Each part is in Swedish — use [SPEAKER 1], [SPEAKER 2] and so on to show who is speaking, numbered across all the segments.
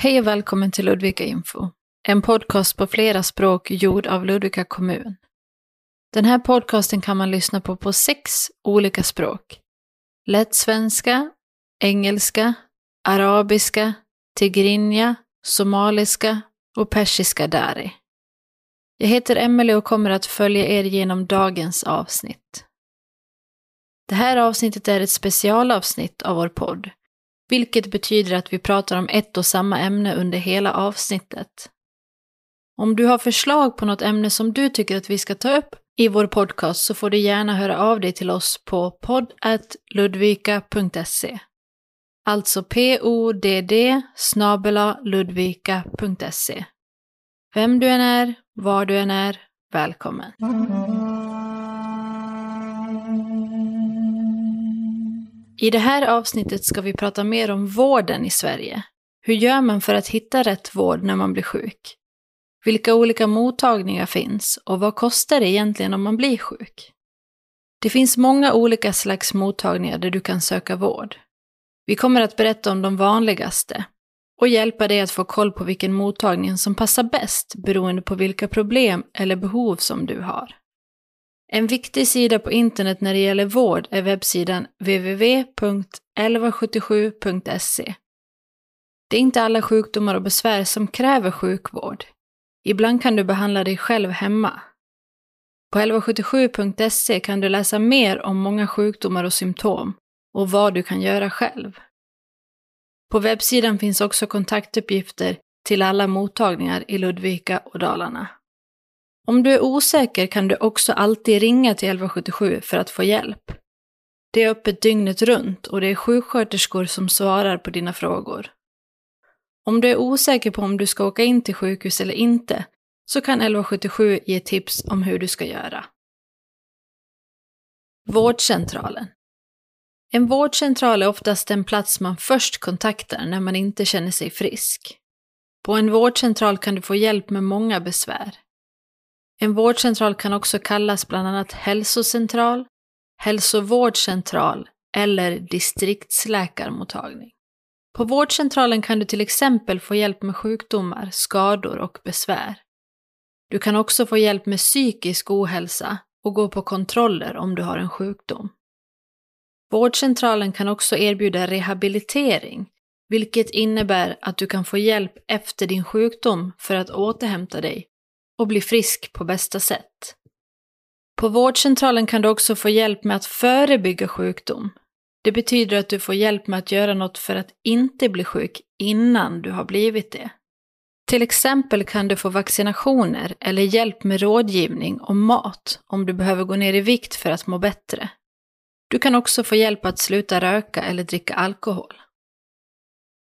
[SPEAKER 1] Hej och välkommen till Ludvika Info. En podcast på flera språk gjord av Ludvika kommun. Den här podcasten kan man lyssna på på sex olika språk. Lättsvenska, engelska, arabiska, tigrinja, somaliska och persiska dari. Jag heter Emelie och kommer att följa er genom dagens avsnitt. Det här avsnittet är ett specialavsnitt av vår podd, vilket betyder att vi pratar om ett och samma ämne under hela avsnittet. Om du har förslag på något ämne som du tycker att vi ska ta upp i vår podcast så får du gärna höra av dig till oss på podd.ludvika.se. Alltså podd ludvika.se. Vem du än är, var du än är, välkommen. I det här avsnittet ska vi prata mer om vården i Sverige. Hur gör man för att hitta rätt vård när man blir sjuk? Vilka olika mottagningar finns och vad kostar det egentligen om man blir sjuk? Det finns många olika slags mottagningar där du kan söka vård. Vi kommer att berätta om de vanligaste och hjälpa dig att få koll på vilken mottagning som passar bäst beroende på vilka problem eller behov som du har. En viktig sida på internet när det gäller vård är webbsidan www.1177.se. Det är inte alla sjukdomar och besvär som kräver sjukvård. Ibland kan du behandla dig själv hemma. På 1177.se kan du läsa mer om många sjukdomar och symptom och vad du kan göra själv. På webbsidan finns också kontaktuppgifter till alla mottagningar i Ludvika och Dalarna. Om du är osäker kan du också alltid ringa till 1177 för att få hjälp. Det är öppet dygnet runt och det är sjuksköterskor som svarar på dina frågor. Om du är osäker på om du ska åka in till sjukhus eller inte så kan 1177 ge tips om hur du ska göra. Vårdcentralen. En vårdcentral är oftast den plats man först kontaktar när man inte känner sig frisk. På en vårdcentral kan du få hjälp med många besvär. En vårdcentral kan också kallas bland annat hälsocentral, hälsovårdscentral eller distriktsläkarmottagning. På vårdcentralen kan du till exempel få hjälp med sjukdomar, skador och besvär. Du kan också få hjälp med psykisk ohälsa och gå på kontroller om du har en sjukdom. Vårdcentralen kan också erbjuda rehabilitering, vilket innebär att du kan få hjälp efter din sjukdom för att återhämta dig och bli frisk på bästa sätt. På vårdcentralen kan du också få hjälp med att förebygga sjukdom. Det betyder att du får hjälp med att göra något för att inte bli sjuk innan du har blivit det. Till exempel kan du få vaccinationer eller hjälp med rådgivning om mat om du behöver gå ner i vikt för att må bättre. Du kan också få hjälp att sluta röka eller dricka alkohol.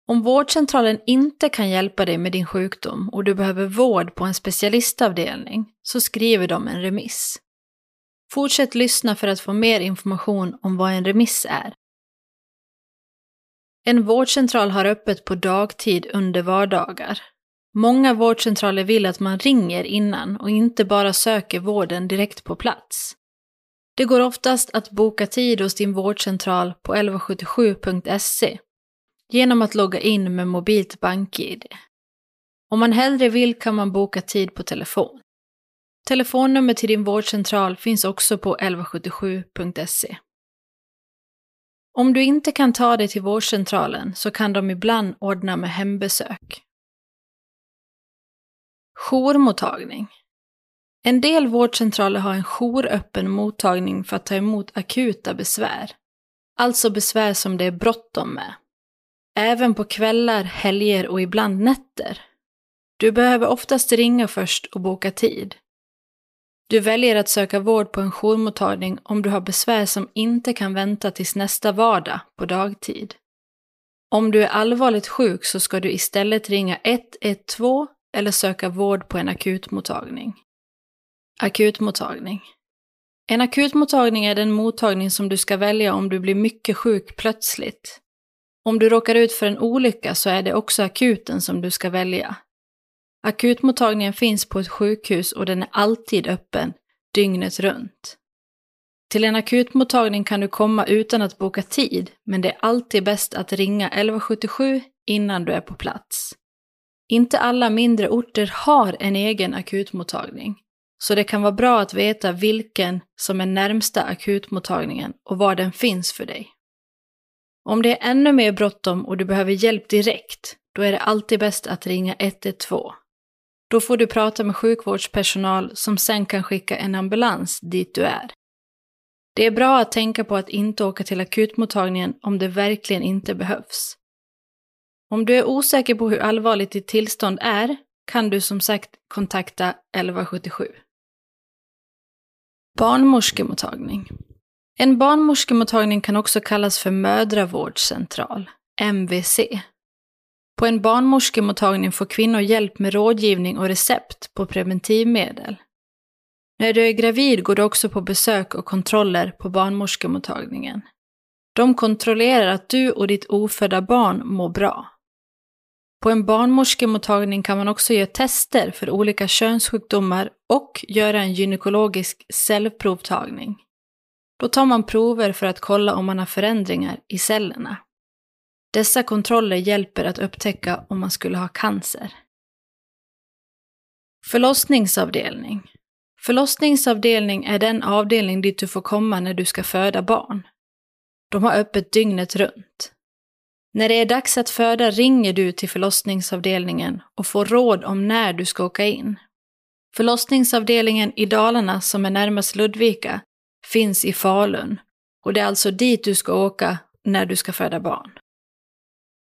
[SPEAKER 1] Om vårdcentralen inte kan hjälpa dig med din sjukdom och du behöver vård på en specialistavdelning så skriver de en remiss. Fortsätt lyssna för att få mer information om vad en remiss är. En vårdcentral har öppet på dagtid under vardagar. Många vårdcentraler vill att man ringer innan och inte bara söker vården direkt på plats. Det går oftast att boka tid hos din vårdcentral på 1177.se genom att logga in med mobilt bank-id. Om man hellre vill kan man boka tid på telefon. Telefonnummer till din vårdcentral finns också på 1177.se. Om du inte kan ta dig till vårdcentralen så kan de ibland ordna med hembesök. Jourmottagning. En del vårdcentraler har en jouröppen mottagning för att ta emot akuta besvär. Alltså besvär som det är bråttom med. Även på kvällar, helger och ibland nätter. Du behöver oftast ringa först och boka tid. Du väljer att söka vård på en jourmottagning om du har besvär som inte kan vänta tills nästa vardag på dagtid. Om du är allvarligt sjuk så ska du istället ringa 112 eller söka vård på en akutmottagning. Akutmottagning. En akutmottagning är den mottagning som du ska välja om du blir mycket sjuk plötsligt. Om du råkar ut för en olycka så är det också akuten som du ska välja. Akutmottagningen finns på ett sjukhus och den är alltid öppen, dygnet runt. Till en akutmottagning kan du komma utan att boka tid, men det är alltid bäst att ringa 1177 innan du är på plats. Inte alla mindre orter har en egen akutmottagning, så det kan vara bra att veta vilken som är närmsta akutmottagningen och var den finns för dig. Om det är ännu mer bråttom och du behöver hjälp direkt, då är det alltid bäst att ringa 112. Då får du prata med sjukvårdspersonal som sen kan skicka en ambulans dit du är. Det är bra att tänka på att inte åka till akutmottagningen om det verkligen inte behövs. Om du är osäker på hur allvarligt ditt tillstånd är kan du som sagt kontakta 1177. Barnmorskemottagning. En barnmorskemottagning kan också kallas för mödravårdscentral, MVC. På en barnmorskemottagning får kvinnor hjälp med rådgivning och recept på preventivmedel. När du är gravid går du också på besök och kontroller på barnmorskemottagningen. De kontrollerar att du och ditt ofödda barn mår bra. På en barnmorskemottagning kan man också göra tester för olika könssjukdomar och göra en gynekologisk cellprovtagning. Då tar man prover för att kolla om man har förändringar i cellerna. Dessa kontroller hjälper att upptäcka om man skulle ha cancer. Förlossningsavdelning. Förlossningsavdelning är den avdelning dit du får komma när du ska föda barn. De har öppet dygnet runt. När det är dags att föda ringer du till förlossningsavdelningen och får råd om när du ska åka in. Förlossningsavdelningen i Dalarna, som är närmast Ludvika, finns i Falun och det är alltså dit du ska åka när du ska föda barn.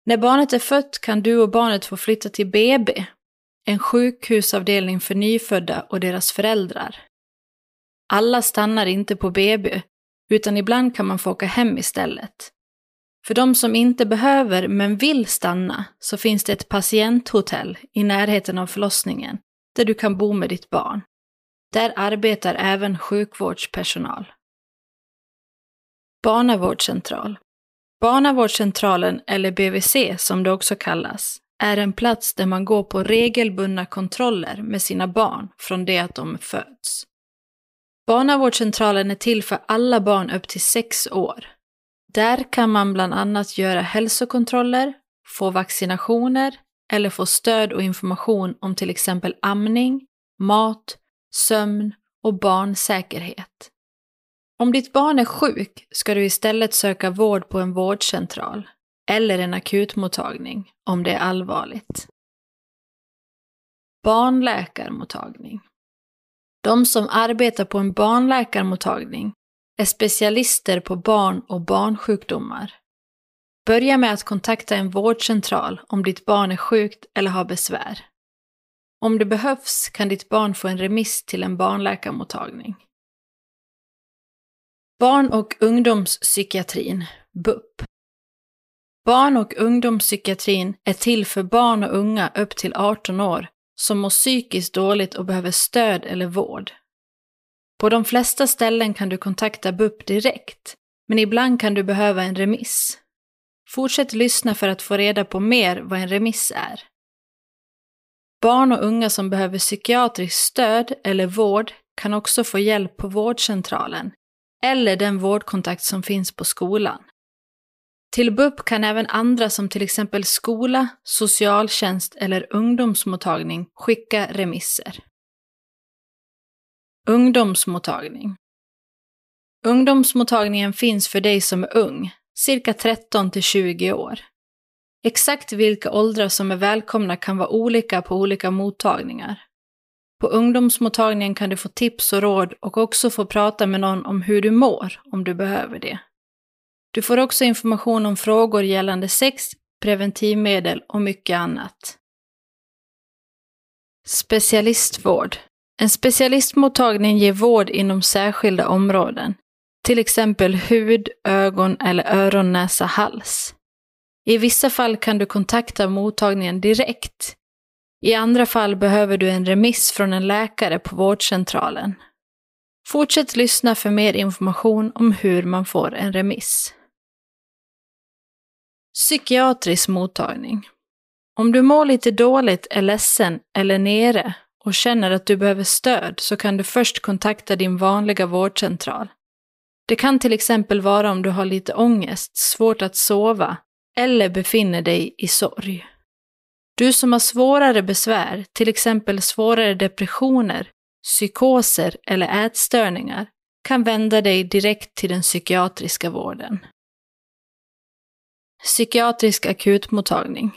[SPEAKER 1] När barnet är fött kan du och barnet få flytta till BB, en sjukhusavdelning för nyfödda och deras föräldrar. Alla stannar inte på BB, utan ibland kan man få åka hem istället. För de som inte behöver men vill stanna så finns det ett patienthotell i närheten av förlossningen där du kan bo med ditt barn. Där arbetar även sjukvårdspersonal. Barnavårdscentral. Barnavårdscentralen, eller BVC som det också kallas, är en plats där man går på regelbundna kontroller med sina barn från det att de föds. Barnavårdscentralen är till för alla barn upp till sex år. Där kan man bland annat göra hälsokontroller, få vaccinationer eller få stöd och information om till exempel amning, mat, sömn och barnsäkerhet. Om ditt barn är sjuk ska du istället söka vård på en vårdcentral eller en akutmottagning om det är allvarligt. Barnläkarmottagning. De som arbetar på en barnläkarmottagning är specialister på barn och barnsjukdomar. Börja med att kontakta en vårdcentral om ditt barn är sjukt eller har besvär. Om det behövs kan ditt barn få en remiss till en barnläkarmottagning. Barn och ungdomspsykiatrin, BUP. Barn och ungdomspsykiatrin är till för barn och unga upp till 18 år som mår psykiskt dåligt och behöver stöd eller vård. På de flesta ställen kan du kontakta BUP direkt, men ibland kan du behöva en remiss. Fortsätt lyssna för att få reda på mer vad en remiss är. Barn och unga som behöver psykiatriskt stöd eller vård kan också få hjälp på vårdcentralen eller den vårdkontakt som finns på skolan. Till BUP kan även andra som till exempel skola, socialtjänst eller ungdomsmottagning skicka remisser. Ungdomsmottagning. Ungdomsmottagningen finns för dig som är ung, cirka 13 till 20 år. Exakt vilka åldrar som är välkomna kan vara olika på olika mottagningar. På ungdomsmottagningen kan du få tips och råd och också få prata med någon om hur du mår om du behöver det. Du får också information om frågor gällande sex, preventivmedel och mycket annat. Specialistvård. En specialistmottagning ger vård inom särskilda områden, till exempel hud, ögon eller öron, näsa, hals. I vissa fall kan du kontakta mottagningen direkt. I andra fall behöver du en remiss från en läkare på vårdcentralen. Fortsätt lyssna för mer information om hur man får en remiss. Psykiatrisk mottagning. Om du mår lite dåligt, är ledsen eller nere och känner att du behöver stöd så kan du först kontakta din vanliga vårdcentral. Det kan till exempel vara om du har lite ångest, svårt att sova eller befinner dig i sorg. Du som har svårare besvär, till exempel svårare depressioner, psykoser eller ätstörningar, kan vända dig direkt till den psykiatriska vården. Psykiatrisk akutmottagning.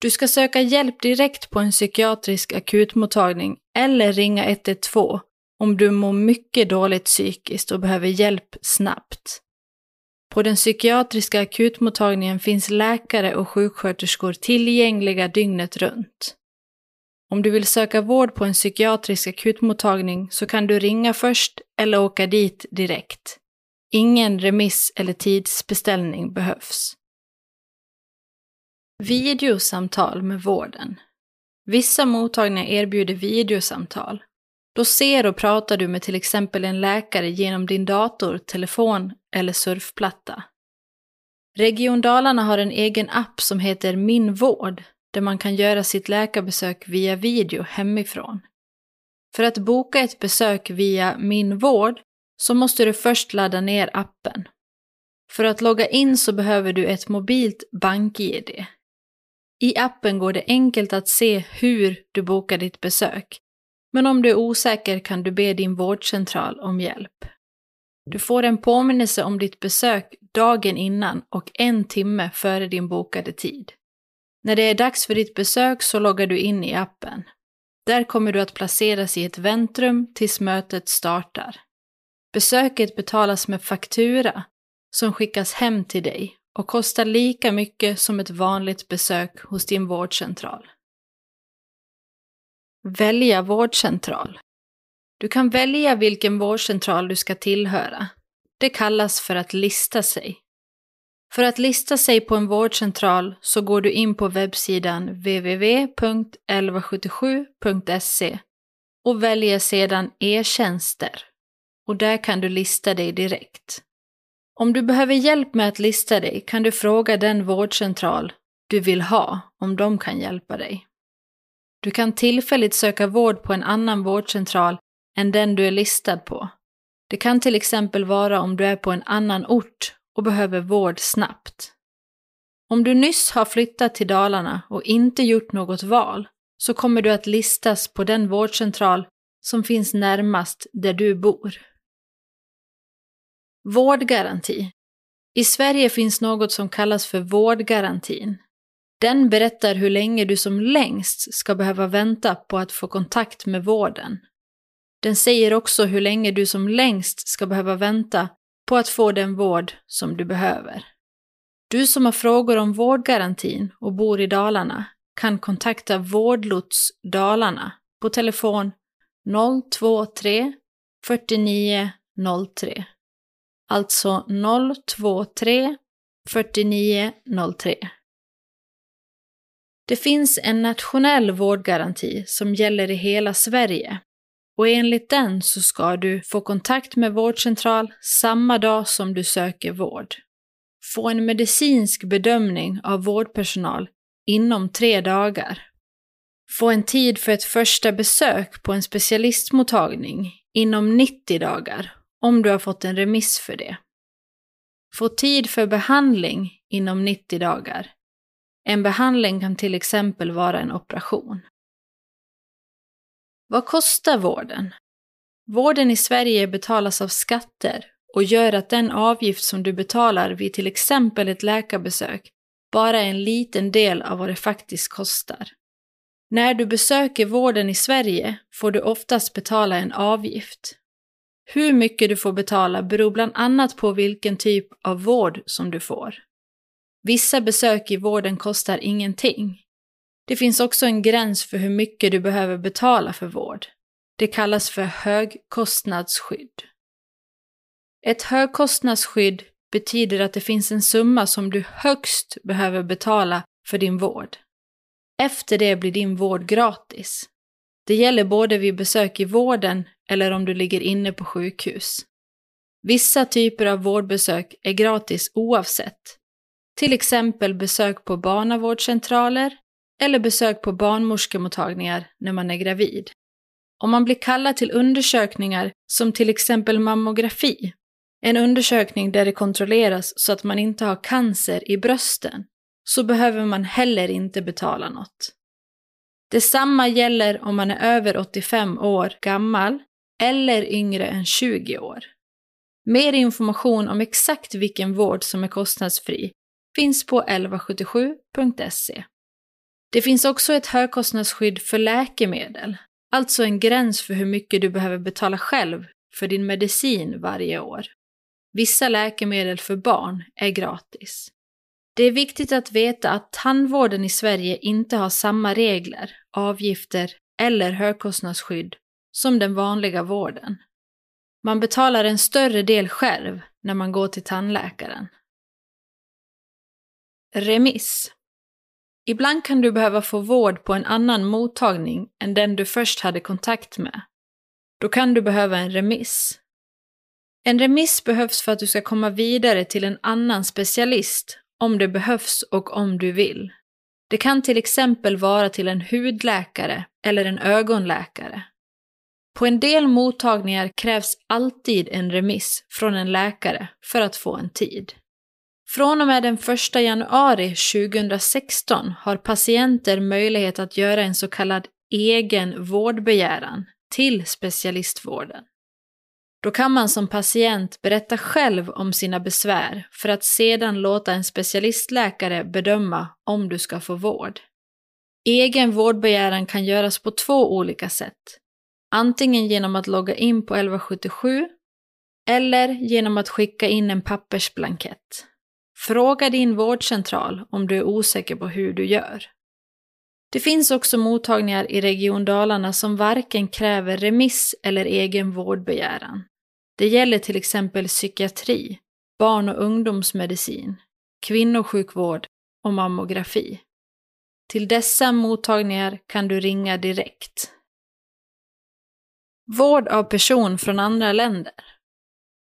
[SPEAKER 1] Du ska söka hjälp direkt på en psykiatrisk akutmottagning eller ringa 112 om du mår mycket dåligt psykiskt och behöver hjälp snabbt. På den psykiatriska akutmottagningen finns läkare och sjuksköterskor tillgängliga dygnet runt. Om du vill söka vård på en psykiatrisk akutmottagning så kan du ringa först eller åka dit direkt. Ingen remiss eller tidsbeställning behövs. Videosamtal med vården. Vissa mottagningar erbjuder videosamtal. Då ser och pratar du med till exempel en läkare genom din dator, telefon eller surfplatta. Region Dalarna har en egen app som heter Min vård, där man kan göra sitt läkarbesök via video hemifrån. För att boka ett besök via Min vård så måste du först ladda ner appen. För att logga in så behöver du ett mobilt BankID. I appen går det enkelt att se hur du bokar ditt besök, men om du är osäker kan du be din vårdcentral om hjälp. Du får en påminnelse om ditt besök dagen innan och en timme före din bokade tid. När det är dags för ditt besök så loggar du in i appen. Där kommer du att placeras i ett väntrum tills mötet startar. Besöket betalas med faktura som skickas hem till dig och kostar lika mycket som ett vanligt besök hos din vårdcentral. Välja vårdcentral. Du kan välja vilken vårdcentral du ska tillhöra. Det kallas för att lista sig. För att lista sig på en vårdcentral så går du in på webbsidan www.1177.se och väljer sedan e-tjänster. Och där kan du lista dig direkt. Om du behöver hjälp med att lista dig kan du fråga den vårdcentral du vill ha om de kan hjälpa dig. Du kan tillfälligt söka vård på en annan vårdcentral än den du är listad på. Det kan till exempel vara om du är på en annan ort och behöver vård snabbt. Om du nyss har flyttat till Dalarna och inte gjort något val så kommer du att listas på den vårdcentral som finns närmast där du bor. Vårdgaranti. I Sverige finns något som kallas för vårdgarantin. Den berättar hur länge du som längst ska behöva vänta på att få kontakt med vården. Den säger också hur länge du som längst ska behöva vänta på att få den vård som du behöver. Du som har frågor om vårdgarantin och bor i Dalarna kan kontakta Vårdlots Dalarna på telefon 023 49 03. Alltså 023 49 03. Det finns en nationell vårdgaranti som gäller i hela Sverige och enligt den så ska du få kontakt med vårdcentral samma dag som du söker vård. Få en medicinsk bedömning av vårdpersonal inom tre dagar. Få en tid för ett första besök på en specialistmottagning inom 90 dagar om du har fått en remiss för det. Få tid för behandling inom 90 dagar. En behandling kan till exempel vara en operation. Vad kostar vården? Vården i Sverige betalas av skatter och gör att den avgift som du betalar vid till exempel ett läkarbesök bara är en liten del av vad det faktiskt kostar. När du besöker vården i Sverige får du oftast betala en avgift. Hur mycket du får betala beror bland annat på vilken typ av vård som du får. Vissa besök i vården kostar ingenting. Det finns också en gräns för hur mycket du behöver betala för vård. Det kallas för högkostnadsskydd. Ett högkostnadsskydd betyder att det finns en summa som du högst behöver betala för din vård. Efter det blir din vård gratis. Det gäller både vid besök i vården eller om du ligger inne på sjukhus. Vissa typer av vårdbesök är gratis oavsett. Till exempel besök på barnavårdscentraler eller besök på barnmorskemottagningar när man är gravid. Om man blir kallad till undersökningar som till exempel mammografi, en undersökning där det kontrolleras så att man inte har cancer i brösten, så behöver man heller inte betala något. Detsamma gäller om man är över 85 år gammal eller yngre än 20 år. Mer information om exakt vilken vård som är kostnadsfri finns på 1177.se. Det finns också ett högkostnadsskydd för läkemedel, alltså en gräns för hur mycket du behöver betala själv för din medicin varje år. Vissa läkemedel för barn är gratis. Det är viktigt att veta att tandvården i Sverige inte har samma regler, avgifter eller högkostnadsskydd som den vanliga vården. Man betalar en större del själv när man går till tandläkaren. Remiss Ibland kan du behöva få vård på en annan mottagning än den du först hade kontakt med. Då kan du behöva en remiss. En remiss behövs för att du ska komma vidare till en annan specialist om det behövs och om du vill. Det kan till exempel vara till en hudläkare eller en ögonläkare. På en del mottagningar krävs alltid en remiss från en läkare för att få en tid. Från och med den 1 januari 2016 har patienter möjlighet att göra en så kallad egen vårdbegäran till specialistvården. Då kan man som patient berätta själv om sina besvär för att sedan låta en specialistläkare bedöma om du ska få vård. Egen vårdbegäran kan göras på två olika sätt. Antingen genom att logga in på 1177 eller genom att skicka in en pappersblankett. Fråga din vårdcentral om du är osäker på hur du gör. Det finns också mottagningar i Region Dalarna som varken kräver remiss eller egen vårdbegäran. Det gäller till exempel psykiatri, barn och ungdomsmedicin, kvinnosjukvård och mammografi. Till dessa mottagningar kan du ringa direkt. Vård av person från andra länder.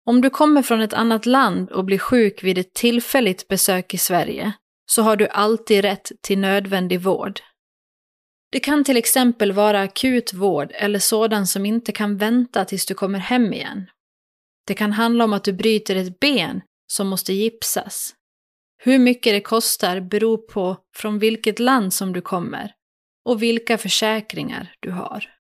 [SPEAKER 1] Om du kommer från ett annat land och blir sjuk vid ett tillfälligt besök i Sverige så har du alltid rätt till nödvändig vård. Det kan till exempel vara akut vård eller sådan som inte kan vänta tills du kommer hem igen. Det kan handla om att du bryter ett ben som måste gipsas. Hur mycket det kostar beror på från vilket land som du kommer och vilka försäkringar du har.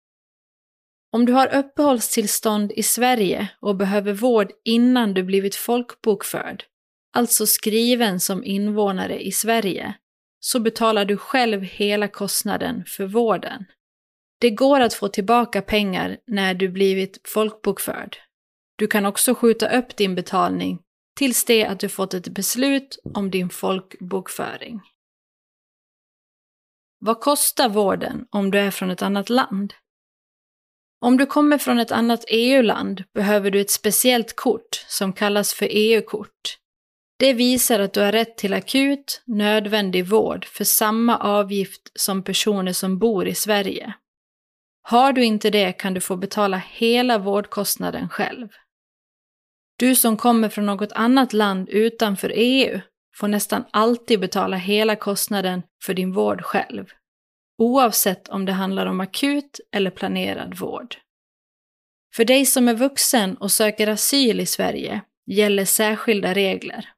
[SPEAKER 1] Om du har uppehållstillstånd i Sverige och behöver vård innan du blivit folkbokförd, alltså skriven som invånare i Sverige, så betalar du själv hela kostnaden för vården. Det går att få tillbaka pengar när du blivit folkbokförd. Du kan också skjuta upp din betalning tills det att du fått ett beslut om din folkbokföring. Vad kostar vården om du är från ett annat land? Om du kommer från ett annat EU-land behöver du ett speciellt kort som kallas för EU-kort. Det visar att du har rätt till akut, nödvändig vård för samma avgift som personer som bor i Sverige. Har du inte det kan du få betala hela vårdkostnaden själv. Du som kommer från något annat land utanför EU får nästan alltid betala hela kostnaden för din vård själv, oavsett om det handlar om akut eller planerad vård. För dig som är vuxen och söker asyl i Sverige gäller särskilda regler.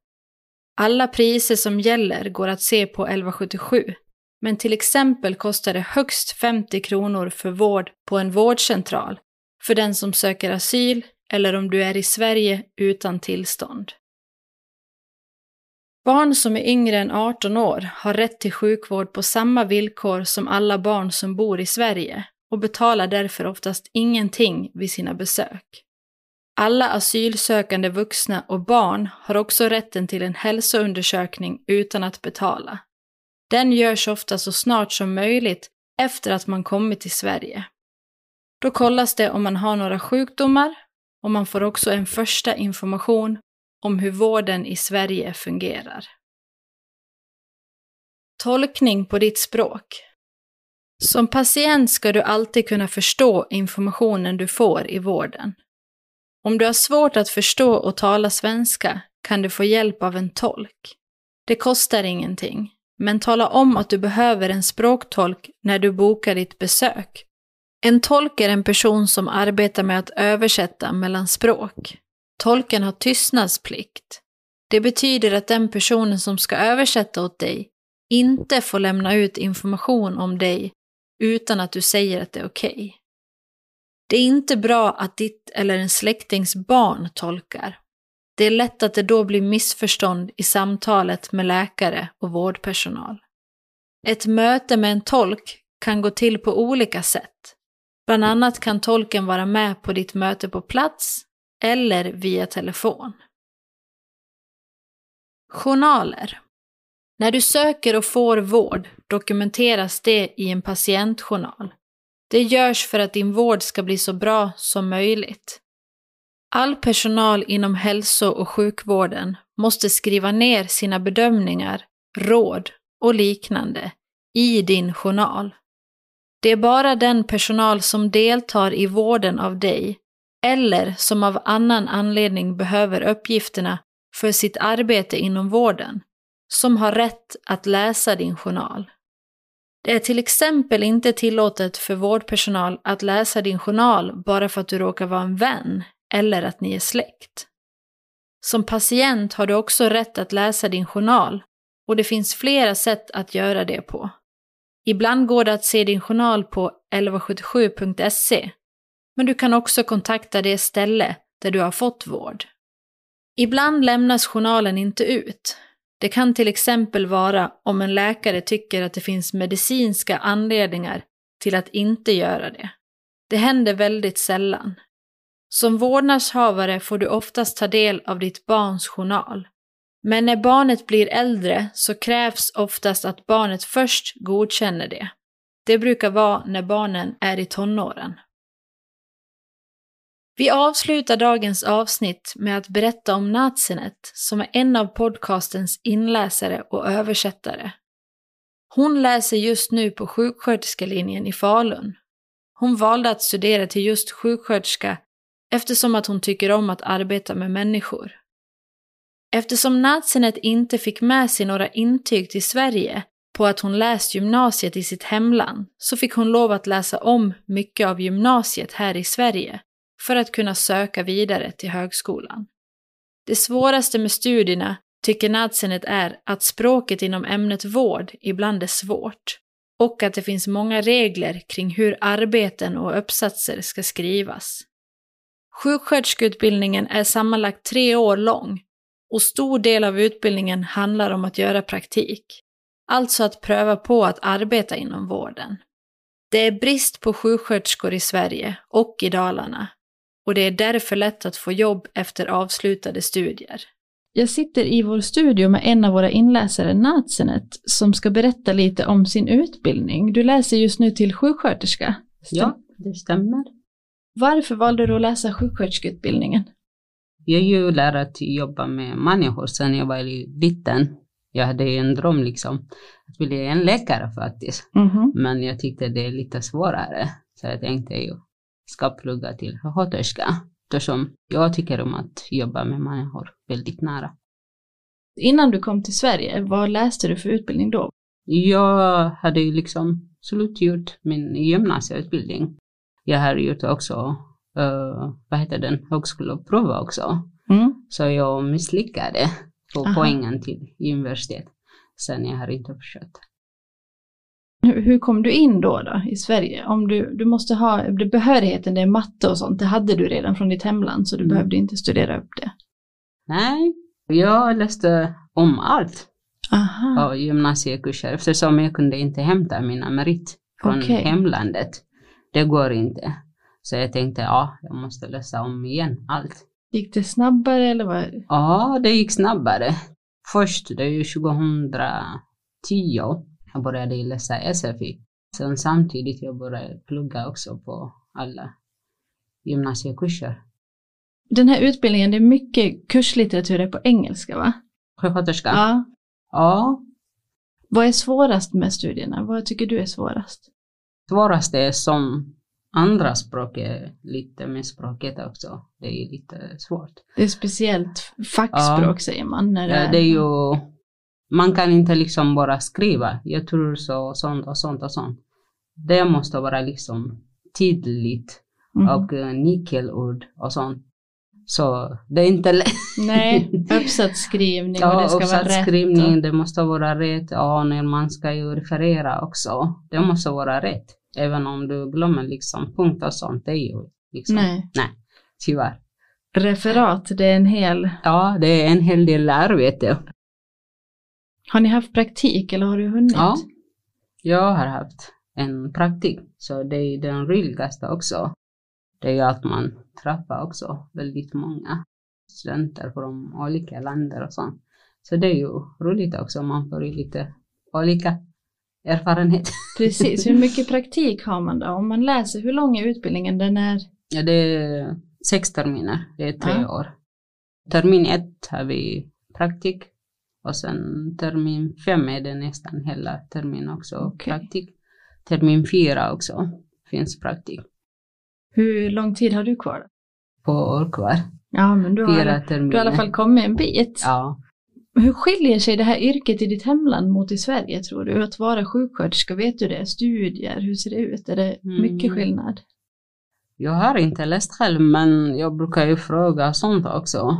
[SPEAKER 1] Alla priser som gäller går att se på 1177, men till exempel kostar det högst 50 kronor för vård på en vårdcentral för den som söker asyl eller om du är i Sverige utan tillstånd. Barn som är yngre än 18 år har rätt till sjukvård på samma villkor som alla barn som bor i Sverige och betalar därför oftast ingenting vid sina besök. Alla asylsökande vuxna och barn har också rätten till en hälsoundersökning utan att betala. Den görs ofta så snart som möjligt efter att man kommit till Sverige. Då kollas det om man har några sjukdomar och man får också en första information om hur vården i Sverige fungerar. Tolkning på ditt språk. Som patient ska du alltid kunna förstå informationen du får i vården. Om du har svårt att förstå och tala svenska kan du få hjälp av en tolk. Det kostar ingenting, men tala om att du behöver en språktolk när du bokar ditt besök. En tolk är en person som arbetar med att översätta mellan språk. Tolken har tystnadsplikt. Det betyder att den personen som ska översätta åt dig inte får lämna ut information om dig utan att du säger att det är okej. Okay. Det är inte bra att ditt eller en släktings barn tolkar. Det är lätt att det då blir missförstånd i samtalet med läkare och vårdpersonal. Ett möte med en tolk kan gå till på olika sätt. Bland annat kan tolken vara med på ditt möte på plats eller via telefon. Journaler. När du söker och får vård dokumenteras det i en patientjournal. Det görs för att din vård ska bli så bra som möjligt. All personal inom hälso och sjukvården måste skriva ner sina bedömningar, råd och liknande i din journal. Det är bara den personal som deltar i vården av dig eller som av annan anledning behöver uppgifterna för sitt arbete inom vården som har rätt att läsa din journal. Det är till exempel inte tillåtet för vårdpersonal att läsa din journal bara för att du råkar vara en vän eller att ni är släkt. Som patient har du också rätt att läsa din journal och det finns flera sätt att göra det på. Ibland går det att se din journal på 1177.se, men du kan också kontakta det ställe där du har fått vård. Ibland lämnas journalen inte ut. Det kan till exempel vara om en läkare tycker att det finns medicinska anledningar till att inte göra det. Det händer väldigt sällan. Som vårdnadshavare får du oftast ta del av ditt barns journal. Men när barnet blir äldre så krävs oftast att barnet först godkänner det. Det brukar vara när barnen är i tonåren. Vi avslutar dagens avsnitt med att berätta om Natsinet som är en av podcastens inläsare och översättare. Hon läser just nu på sjuksköterskelinjen i Falun. Hon valde att studera till just sjuksköterska eftersom att hon tycker om att arbeta med människor. Eftersom Natsinet inte fick med sig några intyg till Sverige på att hon läst gymnasiet i sitt hemland så fick hon lov att läsa om mycket av gymnasiet här i Sverige för att kunna söka vidare till högskolan. Det svåraste med studierna tycker Nadsenet är att språket inom ämnet vård ibland är svårt och att det finns många regler kring hur arbeten och uppsatser ska skrivas. Sjuksköterskeutbildningen är sammanlagt tre år lång och stor del av utbildningen handlar om att göra praktik, alltså att pröva på att arbeta inom vården. Det är brist på sjuksköterskor i Sverige och i Dalarna och det är därför lätt att få jobb efter avslutade studier. Jag sitter i vår studio med en av våra inläsare, Natsenet, som ska berätta lite om sin utbildning. Du läser just nu till sjuksköterska.
[SPEAKER 2] Stäm ja, det stämmer.
[SPEAKER 1] Varför valde du att läsa sjuksköterskeutbildningen?
[SPEAKER 2] Jag är ju lärare att jobba med människor sedan jag var liten. Jag hade en dröm liksom att bli en läkare faktiskt. Mm -hmm. Men jag tyckte det är lite svårare. Så jag tänkte ju ska plugga till sköterska eftersom jag tycker om att jobba med människor väldigt nära.
[SPEAKER 1] Innan du kom till Sverige, vad läste du för utbildning då?
[SPEAKER 2] Jag hade ju liksom slutgjort min gymnasieutbildning. Jag har gjort också, uh, vad heter den, högskoleprov också. Mm. Så jag misslyckade på poängen till universitet. Sen jag har inte försökt.
[SPEAKER 1] Hur, hur kom du in då, då i Sverige? Om du, du måste ha behörigheten, det är matte och sånt, det hade du redan från ditt hemland så du mm. behövde inte studera upp det.
[SPEAKER 2] Nej, jag läste om allt Aha. av gymnasiekurser eftersom jag kunde inte hämta mina merit från okay. hemlandet. Det går inte. Så jag tänkte, ja, jag måste läsa om igen allt.
[SPEAKER 1] Gick det snabbare eller vad?
[SPEAKER 2] Ja, det gick snabbare. Först, det är ju 2010, jag började läsa SFI. Sen samtidigt jag började plugga också på alla gymnasiekurser.
[SPEAKER 1] Den här utbildningen, det är mycket kurslitteratur på engelska va?
[SPEAKER 2] Sjuksköterska?
[SPEAKER 1] Ja.
[SPEAKER 2] Ja.
[SPEAKER 1] Vad är svårast med studierna? Vad tycker du är svårast?
[SPEAKER 2] Svårast är som andra språk är lite med språket också. Det är lite svårt.
[SPEAKER 1] Det är speciellt fackspråk ja. säger man. När
[SPEAKER 2] det, är... det är ju man kan inte liksom bara skriva, jag tror så, sånt och sånt och sånt. Det måste vara liksom tydligt mm. och uh, nyckelord och sånt. Så det är inte lätt.
[SPEAKER 1] Nej, uppsatsskrivning och det ska vara rätt. och-
[SPEAKER 2] det måste vara rätt. Ja, när man ska ju referera också. Det måste vara rätt. Även om du glömmer liksom punkt och sånt, det är ju liksom.
[SPEAKER 1] Nej.
[SPEAKER 2] Nej, tyvärr.
[SPEAKER 1] Referat, det är en hel...
[SPEAKER 2] Ja, det är en hel del arbete.
[SPEAKER 1] Har ni haft praktik eller har du hunnit?
[SPEAKER 2] Ja, jag har haft en praktik, så det är den roligaste också. Det är att man träffar också väldigt många studenter från olika länder och sånt. Så det är ju roligt också, man får ju lite olika erfarenhet.
[SPEAKER 1] Precis, hur mycket praktik har man då? Om man läser, hur lång är utbildningen? Den är...
[SPEAKER 2] Ja, det är sex terminer, det är tre
[SPEAKER 1] Ja.
[SPEAKER 2] år. Termin ett har vi praktik och sen termin fem är det nästan hela termin också
[SPEAKER 1] Okej.
[SPEAKER 2] praktik. Termin fyra också finns praktik
[SPEAKER 1] Hur lång tid har du kvar?
[SPEAKER 2] på år kvar.
[SPEAKER 1] Ja, men du har, du har i alla fall kommit en bit.
[SPEAKER 2] Ja.
[SPEAKER 1] Hur skiljer sig det här yrket i ditt hemland mot i Sverige tror du? Att vara sjuksköterska, vet du det? Studier, hur ser det ut? Är det mycket
[SPEAKER 2] Mm.
[SPEAKER 1] skillnad?
[SPEAKER 2] Jag har inte läst själv men jag brukar ju fråga sånt också.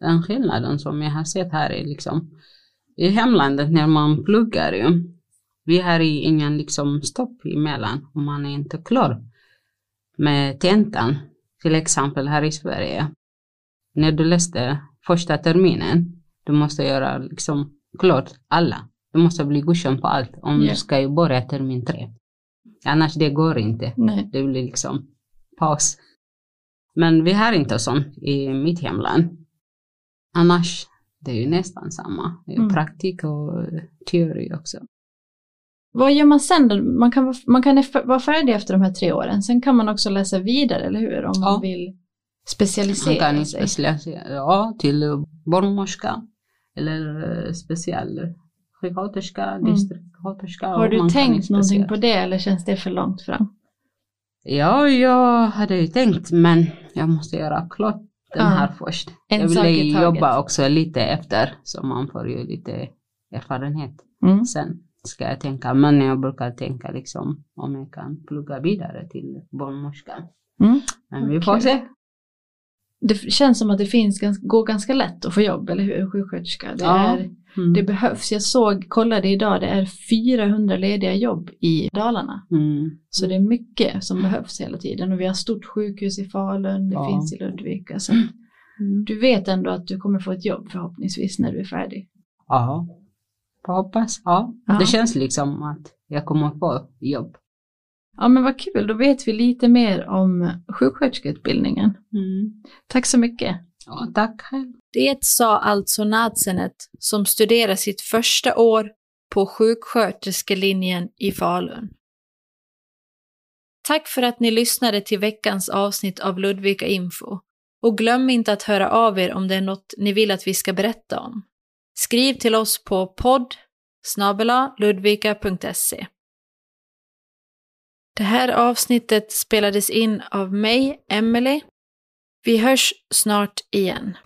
[SPEAKER 2] Den skillnaden som jag har sett här är liksom i hemlandet när man pluggar ju. Vi har ingen liksom stopp emellan om man är inte klar med tentan. Till exempel här i Sverige. När du läste första terminen, du måste göra liksom klart alla. Du måste bli godkänd på allt om
[SPEAKER 1] Ja.
[SPEAKER 2] du ska ju börja termin tre. Annars det går inte.
[SPEAKER 1] Nej.
[SPEAKER 2] Det blir liksom paus. Men vi har inte sånt i mitt hemland. Annars, det är ju nästan samma.
[SPEAKER 1] Mm.
[SPEAKER 2] Praktik och teori också.
[SPEAKER 1] Vad gör man sen? Man kan, man kan vara färdig efter de här tre åren. Sen kan man också läsa vidare, eller hur? Om
[SPEAKER 2] Ja.
[SPEAKER 1] man vill
[SPEAKER 2] Man
[SPEAKER 1] specialisera
[SPEAKER 2] kan ju
[SPEAKER 1] sig.
[SPEAKER 2] specialisera ja, till barnmorska eller eh, specialsjuksköterska, distriktssköterska.
[SPEAKER 1] Mm. Har
[SPEAKER 2] och
[SPEAKER 1] du
[SPEAKER 2] man kan
[SPEAKER 1] tänkt någonting på det eller känns det för långt fram?
[SPEAKER 2] Ja, jag hade ju tänkt men jag måste göra klart den här först.
[SPEAKER 1] En
[SPEAKER 2] jag ville jobba också lite efter så man får ju lite erfarenhet.
[SPEAKER 1] Mm.
[SPEAKER 2] Sen ska jag tänka, men jag brukar tänka liksom om jag kan plugga vidare till barnmorska.
[SPEAKER 1] Mm.
[SPEAKER 2] Men vi får se.
[SPEAKER 1] Det känns som att det finns, går ganska lätt att få jobb, eller hur? Sjuksköterska. Det,
[SPEAKER 2] Ja.
[SPEAKER 1] är,
[SPEAKER 2] Mm.
[SPEAKER 1] det behövs. Jag såg, kollade idag, det är 400 lediga jobb i Dalarna.
[SPEAKER 2] Mm.
[SPEAKER 1] Så det är mycket som behövs hela tiden. Och vi har stort sjukhus i Falun, det
[SPEAKER 2] Ja.
[SPEAKER 1] finns i Ludvika. Så du vet ändå att du kommer få ett jobb förhoppningsvis när du är färdig.
[SPEAKER 2] Ja, får hoppas. Ja.
[SPEAKER 1] Ja.
[SPEAKER 2] det känns liksom att jag kommer få jobb.
[SPEAKER 1] Ja men vad kul, då vet vi lite mer om sjuksköterskeutbildningen.
[SPEAKER 2] Mm.
[SPEAKER 1] Tack så mycket.
[SPEAKER 2] Ja, tack själv.
[SPEAKER 1] Det sa alltså Nadsenet som studerar sitt första år på sjuksköterskelinjen i Falun. Tack för att ni lyssnade till veckans avsnitt av Ludvika Info. Och glöm inte att höra av er om det är något ni vill att vi ska berätta om. Skriv till oss på podd ludvika.se. Det här avsnittet spelades in av mig, Emily. Vi hörs snart igen.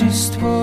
[SPEAKER 3] Här